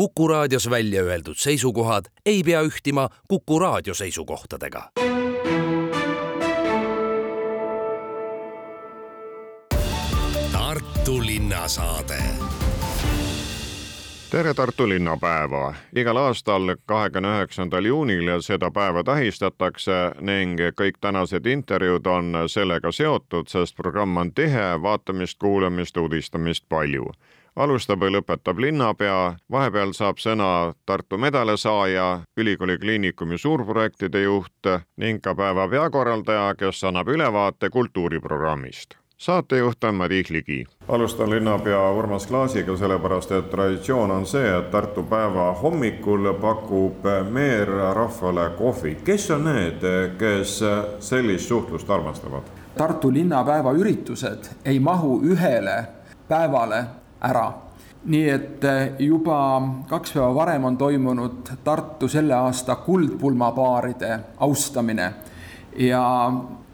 Kuku raadios välja öeldud seisukohad ei pea ühtima Kuku raadio seisukohtadega. Tartu linnasaade tere Tartu linnapäeva! igal aastal kahekümne üheksandal juunil seda päeva tähistatakse ning kõik tänased intervjuud on sellega seotud, sest programm on tihe, vaatamist, kuulamist, uudistamist palju. Alustab või lõpetab linnapea, vahepeal saab sõna Tartu medalisaaja, ülikooli kliinikumi suurprojektide juht ning ka päeva peakorraldaja, kes annab ülevaate kultuuriprogrammist saatejuht on Madis Ligi. alustan linnapea Urmas Klaasiga, sellepärast et traditsioon on see, et Tartu päeva hommikul pakub meer rahvale kohvi. kes on need, kes sellist suhtlust armastavad? Tartu linnapäeva üritused ei mahu ühele päevale ära. Nii et juba kaks päeva varem on toimunud Tartu selle aasta kuldpulmapaaride austamine. Ja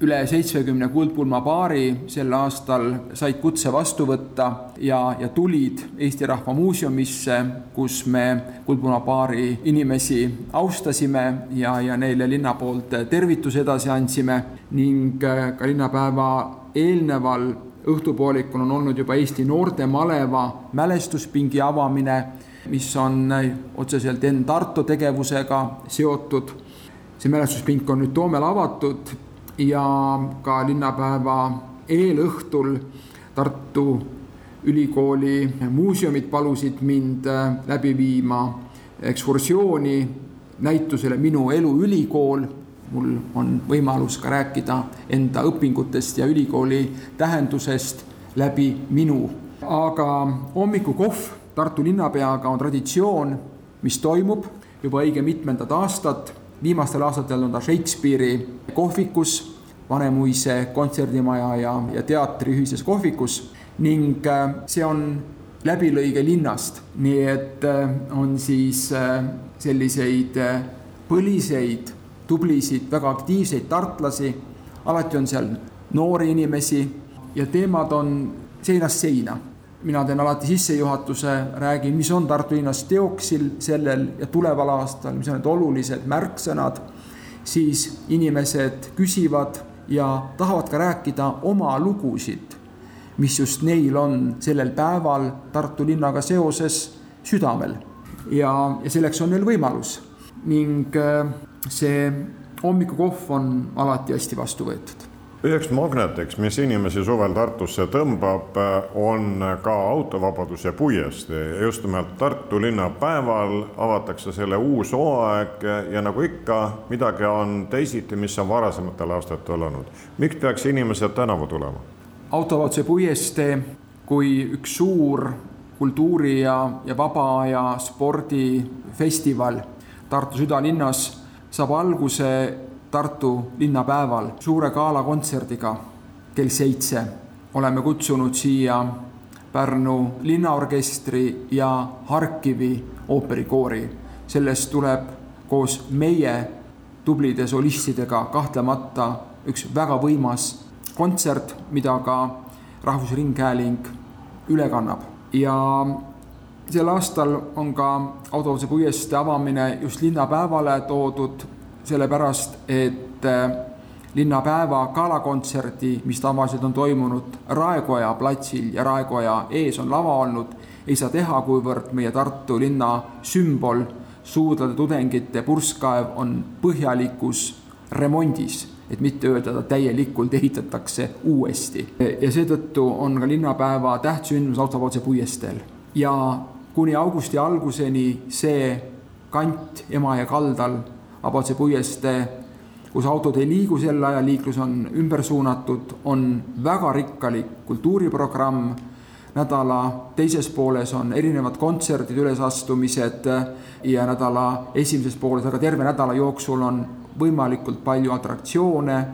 üle seitsmekümne kuldpulmapaari sel aastal said kutse vastu võtta ja, ja tulid Eesti Rahva Muuseumisse, kus me kuldpulmapaari inimesi austasime ja, ja neile linna poolt tervituse edasi andsime ning äh, ka linnapäeva eelneval õhtupoolikul on olnud juba Eesti noortemaleva mälestuspingi avamine, mis on äh, otseselt Enn Tarto tegevusega seotud. see mälestuspink on nüüd Toomel avatud ja ka linnapäeva eelõhtul Tartu Ülikooli muuseumid palusid mind äh, läbi viima ekskursiooni näitusele Minu elu ülikool. Mul on võimalus ka rääkida enda õpingutest ja ülikooli tähendusest läbi minu. aga hommikukohv Tartu linnapeaga on traditsioon, mis toimub juba õige mitmendat aastat viimastel aastatel on ta Shakespeare'i kohvikus, Vanemuise kontserdimaja ja, ja teatri ühises kohvikus ning äh, see on läbilõige linnast, nii et äh, on siis äh, selliseid põliseid, tublisid, väga aktiivseid tartlasi, alati on seal noori inimesi ja teemad on seinast seina. Mina teen alati sissejuhatuse, räägin, mis on Tartu linnas teoksil sellel ja tuleval aastal, mis on need olulised märksõnad, siis inimesed küsivad ja tahavad ka rääkida oma lugusid, mis just neil on sellel päeval Tartu linnaga seoses südamel. ja, ja selleks on neil võimalus ning äh, see hommikukohv on alati hästi vastu võetud üheks magnetiks, mis inimesi suvel Tartusse tõmbab, on ka autovabaduse puiestee. just nimelt Tartu linnapäeval avatakse selle uus hooaeg ja nagu ikka, midagi on teisiti, mis on varasematel aastatel olnud. miks peaks inimesed tänavu tulema? autovabaduse puiestee kui üks suur kultuuri ja, ja vaba aja spordifestival Tartu südalinnas saab alguse Tartu linnapäeval suure galakontserdiga kell seitse. oleme kutsunud siia Pärnu linnaorkestri ja Harkivi ooperikoori. sellest tuleb koos meie tublide solistidega kahtlemata üks väga võimas kontsert, mida ka Rahvusringhääling üle kannab ja sel aastal on ka autobuse puiestee avamine just linnapäevale toodud sellepärast et äh, linnapäeva galakontserdi, mis tavaliselt on toimunud Raekoja platsil ja Raekoja ees on lava olnud, ei saa teha, kuivõrd meie Tartu linna sümbol, suudlade tudengite purskkaev on põhjalikus remondis, et mitte öelda, ta täielikult ehitatakse uuesti. ja seetõttu on ka linnapäeva tähtsündmus autopoolse puiesteel ja kuni augusti alguseni see kant Emajõe kaldal Abotse puiestee, kus autod ei liigu sel ajal, liiklus on ümber suunatud, on väga rikkalik kultuuriprogramm. nädala teises pooles on erinevad kontserdid, ülesastumised ja nädala esimeses pooles, aga terve nädala jooksul on võimalikult palju atraktsioone,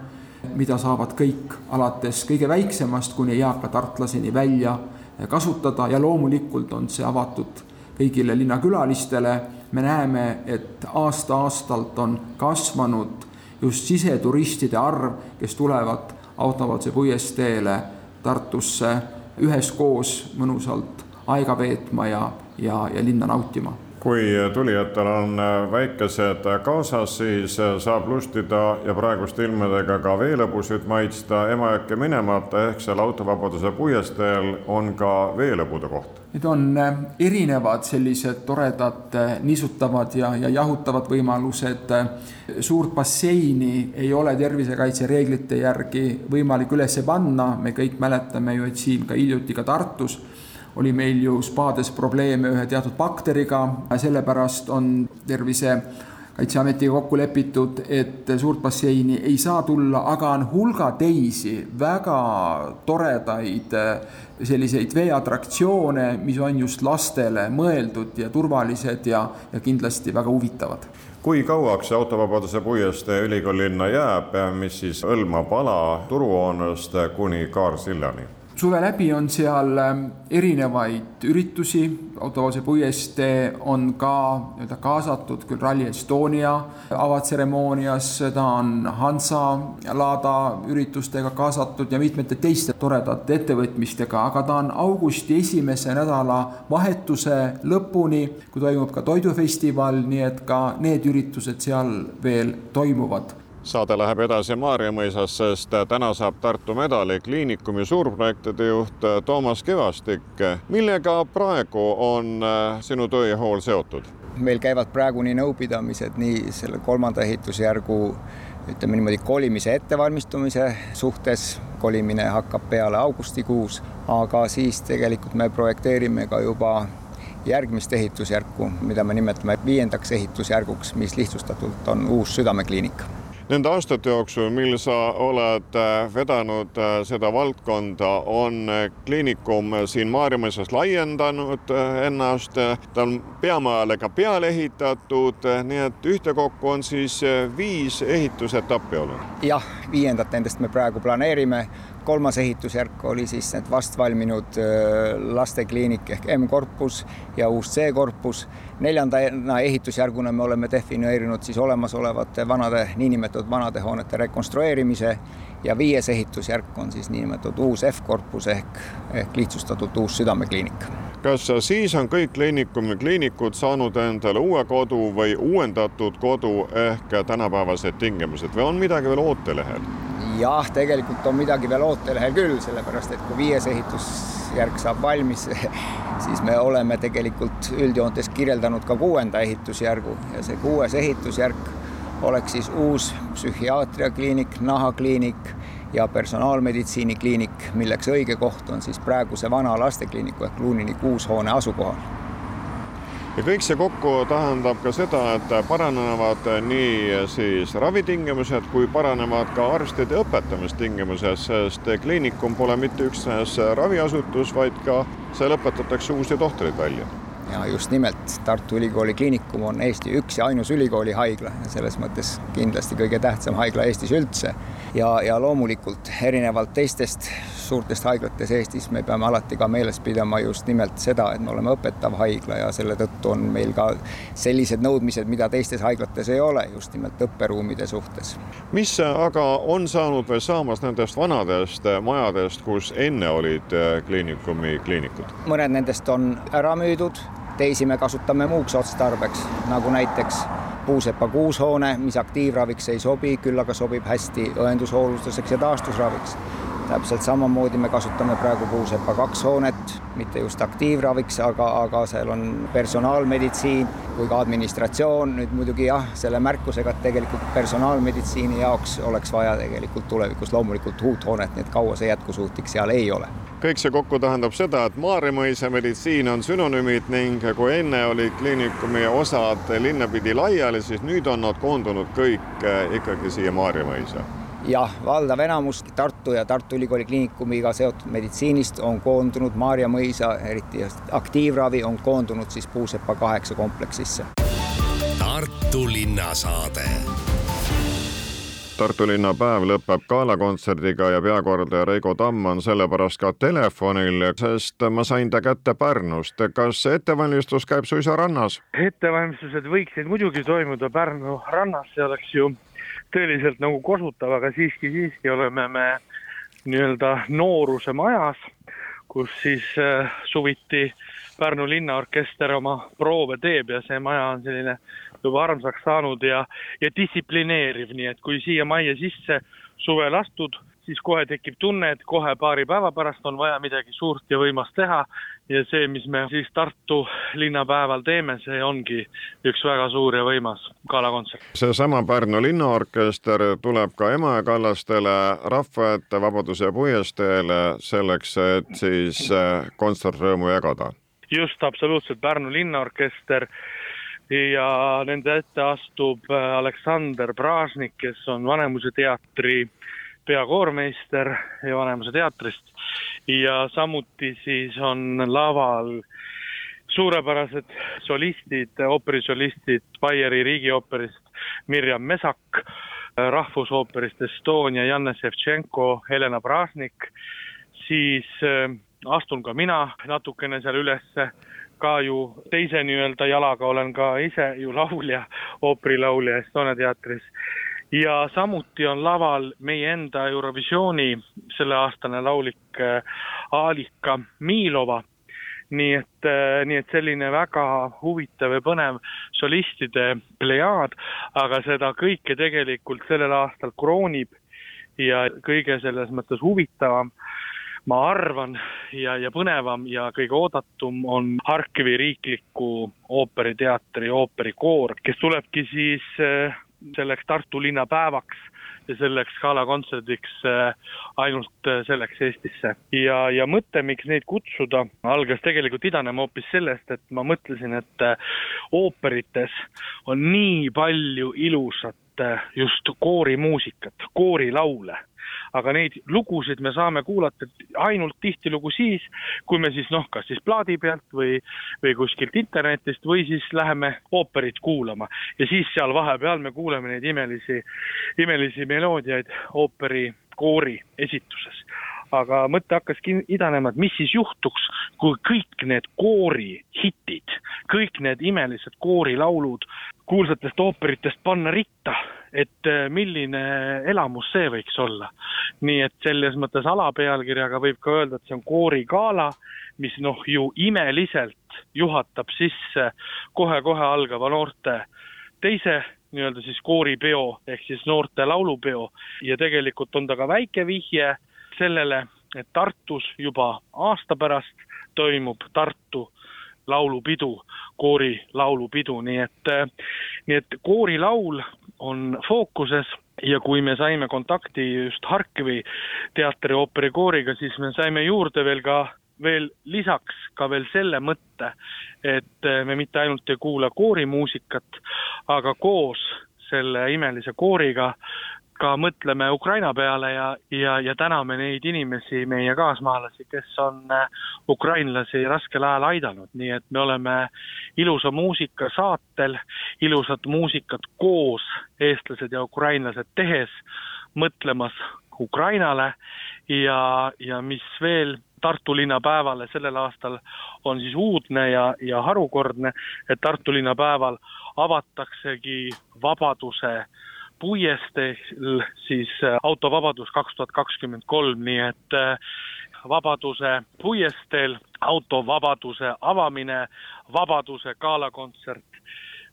mida saavad kõik alates kõige väiksemast kuni eaka tartlaseni välja kasutada ja loomulikult on see avatud kõigile linnakülalistele me näeme, et aasta-aastalt on kasvanud just siseturistide arv, kes tulevad Autovaldse puiesteele Tartusse üheskoos mõnusalt aega veetma ja, ja, ja linna nautima. Kui tulijatel on väikesed kaasas, siis saab lustida ja praeguste ilmadega ka veelõbusid maitsta Emajõkke minemata, ehk seal autovabaduse puiesteel on ka veelõbude koht Need on erinevad sellised toredad niisutavad ja, ja jahutavad võimalused. suurt basseini ei ole tervisekaitse reeglite järgi võimalik üles panna, me kõik mäletame ju, et siin ka hiljuti ka Tartus oli meil ju spaades probleeme ühe teatud bakteriga, sellepärast on tervisekaitseametiga kokku lepitud, et suurt basseini ei saa tulla, aga on hulga teisi väga toredaid selliseid veeatraktsioone, mis on just lastele mõeldud ja turvalised ja, ja kindlasti väga huvitavad kui kauaks autovabaduse puiestee ülikoolilinna jääb, mis siis hõlmab ala turuhoonest kuni Kaarsillani? Suve läbi on seal ähm, erinevaid üritusi, Autovoose puiestee on ka nii-öelda kaasatud küll Rally Estonia avatseremoonias, ta on Hansa laada üritustega kaasatud ja mitmete teiste toredate ettevõtmistega, aga ta on augusti esimese nädala vahetuse lõpuni, kui toimub ka toidufestival, nii et ka need üritused seal veel toimuvad saade läheb edasi Maarjamõisas, sest täna saab Tartu medali kliinikumi suurprojektide juht Toomas Kivastik. millega praegu on äh, sinu töö ja hool seotud? meil käivad praegu nii nõupidamised nii selle kolmanda ehitusjärgu ütleme niimoodi kolimise ettevalmistumise suhtes, kolimine hakkab peale augustikuus, aga siis tegelikult me projekteerime ka juba järgmist ehitusjärku, mida me nimetame viiendaks ehitusjärguks, mis lihtsustatult on uus südamekliinik Nende aastate jooksul, mil sa oled äh, vedanud äh, seda valdkonda, on äh, kliinikum siin Maarjamõisas laiendanud ennast, ta on peamajale ka peale ehitatud, nii et ühtekokku on siis viis ehitusetappi olnud. jah, viiendat nendest me praegu planeerime kolmas ehitusjärk oli siis need vastvalminud lastekliinik ehk M-korpus ja uus C-korpus. neljandana ehitusjärguna me oleme defineerinud siis olemasolevate vanade, niinimetatud vanade hoonete rekonstrueerimise ja viies ehitusjärk on siis niinimetatud uus F-korpus ehk, ehk lihtsustatult uus südamekliinik. kas siis on kõik kliinikumi kliinikud saanud endale uue kodu või uuendatud kodu ehk tänapäevased tingimused või on midagi veel ootelehel? Jah, tegelikult on midagi veel ootelehel küll, sellepärast et kui viies ehitusjärk saab valmis, siis me oleme tegelikult üldjoontes kirjeldanud ka kuuenda ehitusjärgu. Ja see kuues ehitusjärk oleks siis uus psühhiaatriakliinik, nahakliinik ja personaalmeditsiinikliinik, milleks õige koht on siis praeguse vana lastekliiniku ehk Luunini kuus hoone asukohal ja kõik see kokku tähendab ka seda, et paranevad nii siis ravitingimused kui paranevad ka arstide õpetamistingimused, sest kliinikum pole mitte üksnes raviasutus, vaid ka seal õpetatakse uusi tohtreid välja ja just nimelt Tartu Ülikooli Kliinikum on Eesti üks ja ainus ülikoolihaigla ja selles mõttes kindlasti kõige tähtsam haigla Eestis üldse. ja, ja loomulikult erinevalt teistest suurtest haiglates Eestis me peame alati ka meeles pidama just nimelt seda, et me oleme õpetav haigla ja selle tõttu on meil ka sellised nõudmised, mida teistes haiglates ei ole, just nimelt õpperuumide suhtes. mis aga on saanud või saamas nendest vanadest majadest, kus enne olid kliinikumi kliinikud? mõned nendest on ära müüdud teisi me kasutame muuks otstarbeks, nagu näiteks puusepa kuushoone, mis aktiivraviks ei sobi, küll aga sobib hästi õendushoolduseks ja taastusraviks. Täpselt samamoodi me kasutame praegu Puusepa kaks hoonet, mitte just aktiivraviks, aga, aga seal on personaalmeditsiin kui ka administratsioon, nüüd muidugi jah, selle märkusega, et tegelikult personaalmeditsiini jaoks oleks vaja tegelikult tulevikus loomulikult uut hoonet, nii et kaua see jätkusuutlik seal ei ole kõik see kokku tähendab seda, et Maarjamõisa meditsiin on sünonüümid ning kui enne olid kliinikumi osad linnapidi laiali, siis nüüd on nad koondunud kõik ikkagi siia Maarjamõisa jah, valdav enamus Tartu ja Tartu Ülikooli Kliinikumiga seotud meditsiinist on koondunud Maarja mõisa, eriti aktiivravi on koondunud siis Puusepa kaheksa kompleksisse. Tartu linnasaade Tartu linnapäev lõpeb galakontserdiga ja peakorraldaja Reigo Tamm on sellepärast ka telefonil, sest ma sain ta kätte Pärnust. kas ettevalmistus käib suisa rannas? ettevalmistused võiksid muidugi toimuda Pärnu rannas, see oleks ju tõeliselt nagu kosutav, aga siiski, siiski oleme me nii-öelda nooruse majas, kus siis äh, suviti Pärnu linnaorkester oma proove teeb ja see maja on selline juba armsaks saanud ja, ja distsiplineeriv, nii et kui siia majja sisse suvel astud, siis kohe tekib tunne, et kohe paari päeva pärast on vaja midagi suurt ja võimast teha ja see, mis me siis Tartu linnapäeval teeme, see ongi üks väga suur ja võimas galakontsert. seesama Pärnu linnaorkester tuleb ka Emajõe kallastele, rahva ette, Vabaduse puiesteele selleks, et siis äh, kontsertrõõmu jagada. just, absoluutselt, Pärnu linnaorkester ja nende ette astub äh, Aleksander Pražnik, kes on Vanemuise teatri peakoormeister ja Vanemuise teatrist. Ja samuti siis on laval suurepärased solistid, ooperisolistid Baieri riigiooperist Mirjam Mesak, Rahvusooperist Estonia Janne Ševtšenko, Helena Pražnik, siis äh, astun ka mina natukene seal ülesse ka ju teise nii-öelda jalaga olen ka ise ju laulja, ooperilaulja Estonia teatris ja samuti on laval meie enda Eurovisiooni selleaastane laulik äh, Alika Miilova. nii et, äh, nii et selline väga huvitav ja põnev solistide plejaad, aga seda kõike tegelikult sellel aastal kroonib ja kõige selles mõttes huvitavam ma arvan, ja, ja põnevam ja kõige oodatum on Harkivi riikliku ooperiteatri ooperikoor, kes tulebki siis äh, selleks Tartu linnapäevaks ja selleks galakontserdiks äh, ainult äh, selleks Eestisse. ja, ja mõte, miks neid kutsuda, algas tegelikult idanema hoopis sellest, et ma mõtlesin, et ooperites on nii palju ilusat just koorimuusikat, koorilaule aga neid lugusid me saame kuulata ainult tihtilugu siis, kui me siis noh, kas siis plaadi pealt või, või kuskilt internetist või siis läheme ooperit kuulama. Ja siis seal vahepeal me kuuleme neid imelisi, imelisi meloodiaid ooperi koori esituses. Aga mõte hakkaski idanema, et mis siis juhtuks, kui kõik need koorihitid, kõik need imelised koorilaulud kuulsatest ooperitest panna ritta, et äh, milline elamus see võiks olla. nii et selles mõttes alapealkirjaga võib ka öelda, et see on koorigala, mis noh, ju imeliselt juhatab sisse kohe-kohe algava noorte teise nii-öelda siis kooripeo ehk siis noorte laulupeo ja tegelikult on ta ka väike vihje sellele, et Tartus juba aasta pärast toimub Tartu laulupidu, koori laulupidu, nii et, nii et koorilaul on fookuses ja kui me saime kontakti just Harkivi teatri ooperikooriga, siis me saime juurde veel ka veel lisaks ka veel selle mõtte, et me mitte ainult ei kuula koorimuusikat, aga koos selle imelise kooriga ka mõtleme Ukraina peale ja, ja, ja täname neid inimesi, meie kaasmaalasi, kes on äh, ukrainlasi raskel ajal aidanud, nii et me oleme ilusa muusika saatel, ilusat muusikat koos, eestlased ja ukrainlased tehes, mõtlemas Ukrainale. Ja, ja mis veel Tartu linnapäevale sellel aastal on siis uudne ja, ja harukordne, et Tartu linnapäeval avataksegi Vabaduse puiesteel siis äh, autovabadus kaks tuhat kakskümmend kolm, nii et äh, Vabaduse puiesteel autovabaduse avamine, Vabaduse galakontsert,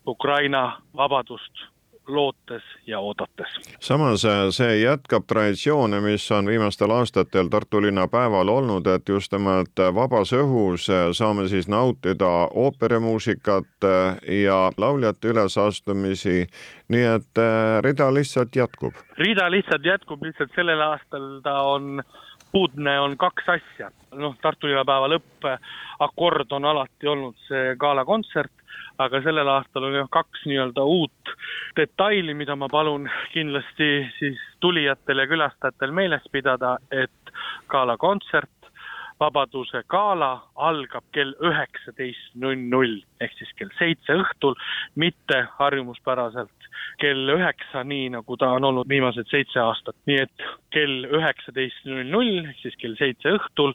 Ukraina vabadust lootes ja oodates. samas äh, see jätkab traditsioone, mis on viimastel aastatel Tartu linna päeval olnud, et just nimelt vabas õhus äh, saame siis nautida ooperimuusikat äh, ja lauljate ülesastumisi, nii et rida lihtsalt jätkub. rida lihtsalt jätkub, lihtsalt sellel aastal ta on puudne on kaks asja, noh, Tartu linnapäeva lõppakord on alati olnud see galakontsert, aga sellel aastal on jah kaks nii-öelda uut detaili, mida ma palun kindlasti siis tulijatel ja külastajatel meeles pidada, et galakontsert Vabaduse gala algab kell üheksateist null null ehk siis kell seitse õhtul, mitte harjumuspäraselt kell üheksa, nii nagu ta on olnud viimased seitse aastat. nii et kell üheksateist null null ehk siis kell seitse õhtul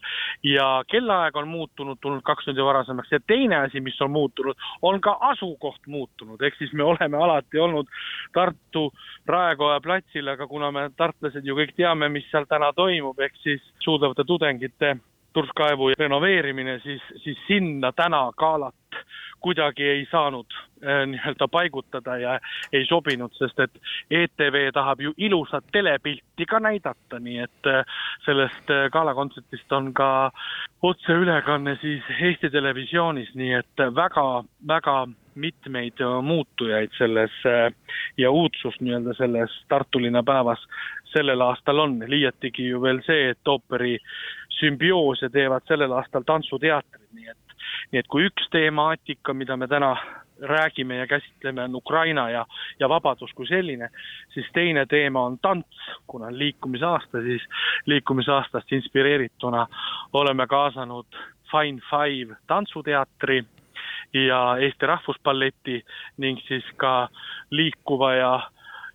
ja kellaaeg on muutunud, tulnud kaks tundi varasemaks ja teine asi, mis on muutunud, on ka asukoht muutunud, ehk siis me oleme alati olnud Tartu Raekoja platsil, aga kuna me, tartlased ju kõik teame, mis seal täna toimub, ehk siis suudavate tudengite Turskaevu renoveerimine, siis, siis sinna täna galat kuidagi ei saanud äh, nii-öelda paigutada ja ei sobinud, sest et ETV tahab ju ilusat telepilti ka näidata, nii et äh, sellest äh, galakontsertist on ka otseülekanne siis Eesti Televisioonis, nii et väga-väga mitmeid muutujaid selles ja uudsust nii-öelda selles Tartu linna päevas sellel aastal on, liiatigi ju veel see, et ooperi sümbioose teevad sellel aastal tantsuteatrid, nii et nii et kui üks temaatika, mida me täna räägime ja käsitleme, on Ukraina ja, ja vabadus kui selline, siis teine teema on tants, kuna on liikumisaasta, siis liikumisaastast inspireerituna oleme kaasanud Fine Five tantsuteatri ja Eesti Rahvuspalleti ning siis ka liikuva ja,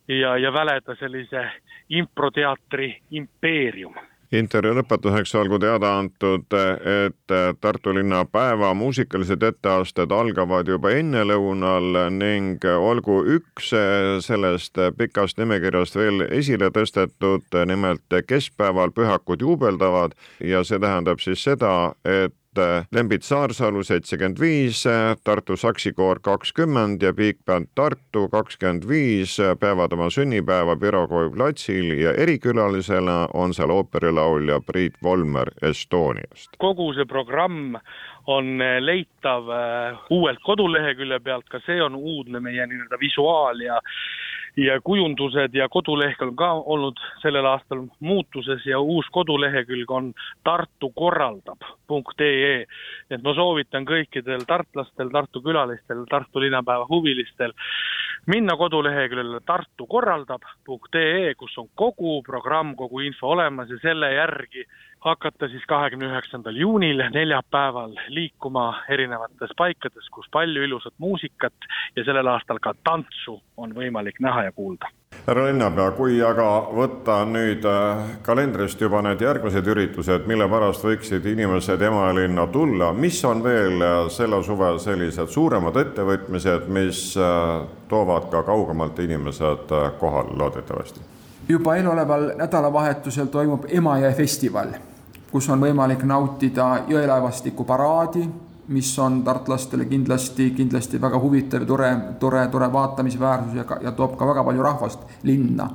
ja, ja väleda sellise improteatri impeerium intervjuu lõpetuseks olgu teada antud, et Tartu linna päeva muusikalised etteasted algavad juba ennelõunal ning olgu üks sellest pikast nimekirjast veel esile tõstetud, nimelt keskpäeval pühakud juubeldavad ja see tähendab siis seda, et Lembit Saarsalu seitsekümmend viis, Tartu Saksikoor kakskümmend ja Bigband Tartu kakskümmend viis peavad oma sünnipäeva Pirogovi platsil ja erikülalisena on seal ooperilaulja Priit Volmer Estoniast. kogu see programm on leitav äh, uuelt kodulehekülje pealt, ka see on uudne meie nii-öelda visuaal ja ja kujundused ja kodulehekülg on ka olnud sellel aastal muutuses ja uus kodulehekülg on tartukorraldab.ee. et ma soovitan kõikidel tartlastel, Tartu külalistel, Tartu linnapäeva huvilistel minna koduleheküljele tartukorraldab.ee, kus on kogu programm, kogu info olemas ja selle järgi hakata siis kahekümne üheksandal juunil, neljapäeval liikuma erinevates paikades, kus palju ilusat muusikat ja sellel aastal ka tantsu on võimalik näha ja kuulda. Härra linnapea, kui aga võtta nüüd äh, kalendrist juba need järgmised üritused, mille pärast võiksid inimesed Emalinna tulla, mis on veel äh, selle suve sellised suuremad ettevõtmised, mis äh, toovad ka kaugemalt inimesed kohale loodetavasti? juba eeloleval nädalavahetusel toimub Emajõe festival, kus on võimalik nautida jõelaevastiku paraadi, mis on tartlastele kindlasti, kindlasti väga huvitav ja tore, tore, tore vaatamisväärsus ja, ja toob ka väga palju rahvast linna.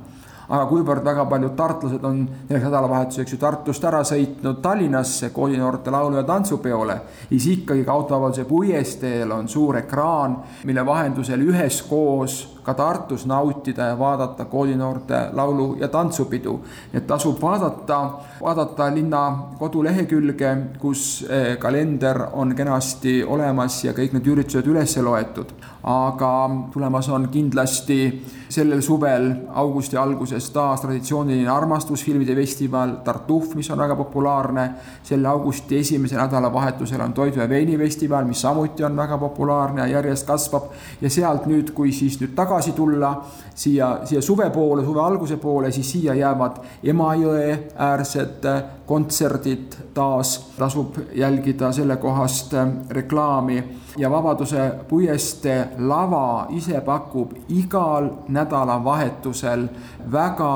Aga kuivõrd väga paljud tartlased on selleks nädalavahetuseks ju Tartust ära sõitnud Tallinnasse koolinoorte laulu- ja tantsupeole, siis ikkagi ka autovabaduse puiesteel on suur ekraan, mille vahendusel üheskoos ka Tartus nautida ja vaadata koolinoorte laulu- ja tantsupidu. et tasub vaadata, vaadata linna kodulehekülge, kus eh, kalender on kenasti olemas ja kõik need üritused üles loetud. aga tulemas on kindlasti sellel suvel augusti alguses taas traditsiooniline armastusfilmide festival Tartuf, mis on väga populaarne. selle augusti esimesel nädalavahetusel on Toidu ja veini festival, mis samuti on väga populaarne ja järjest kasvab. ja sealt nüüd, kui siis nüüd tagasi tulla siia, siia suve poole, suve alguse poole, siis siia jäävad Emajõe äärsed kontserdid. Taas, tasub jälgida sellekohast reklaami ja Vabaduse puiestee lava ise pakub igal nädalavahetusel väga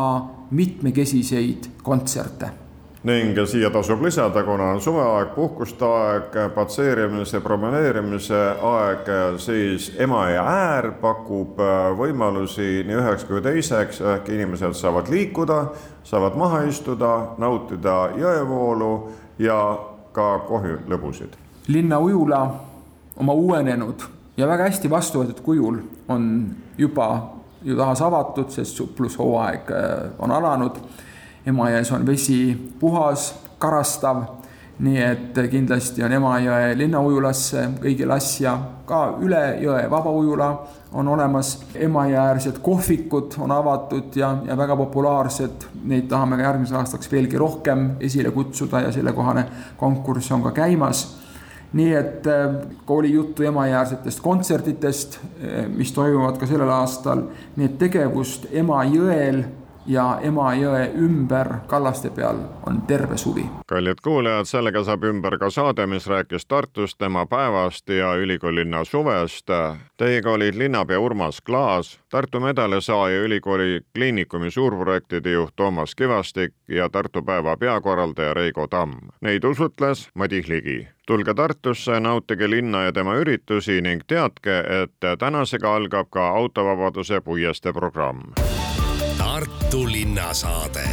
mitmekesiseid kontserte ning siia tasub lisada, kuna on suveaeg, puhkuste aeg, patseerimise, promeneerimise aeg, siis Emajõe äär pakub äh, võimalusi nii üheks kui teiseks, ehk inimesed saavad liikuda, saavad maha istuda, nautida jõevoolu ja ka kohvilõbusid. linnaujula oma uuenenud ja väga hästi vastu võetud kujul on juba ju taas avatud, sest suplushooaeg äh, on alanud. Emajões on vesi puhas, karastav, nii et kindlasti on Emajõe linnaujulasse kõigil asja, ka üle jõe vabaujula on olemas, Emajõe-äärsed kohvikud on avatud ja, ja väga populaarsed, neid tahame ka järgmiseks aastaks veelgi rohkem esile kutsuda ja sellekohane konkurss on ka käimas. Nii et äh, oli juttu Emajõeäärsetest kontsertidest, äh, mis toimuvad ka sellel aastal, nii et tegevust Emajõel ja Emajõe ümber kallaste peal on terve suvi. kallid kuulajad, sellega saab ümber ka saade, mis rääkis Tartust, tema päevast ja ülikoolilinna suvest. Teiega olid linnapea Urmas Klaas, Tartu medaalisaaja ülikooli kliinikumi suurprojektide juht Toomas Kivastik ja Tartu päeva peakorraldaja Reigo Tamm. Neid usutles Madis Ligi tulge Tartusse, nautige linna ja tema üritusi ning teadke, et tänasega algab ka autovabaduse puiestee programm. Tartu linnasaade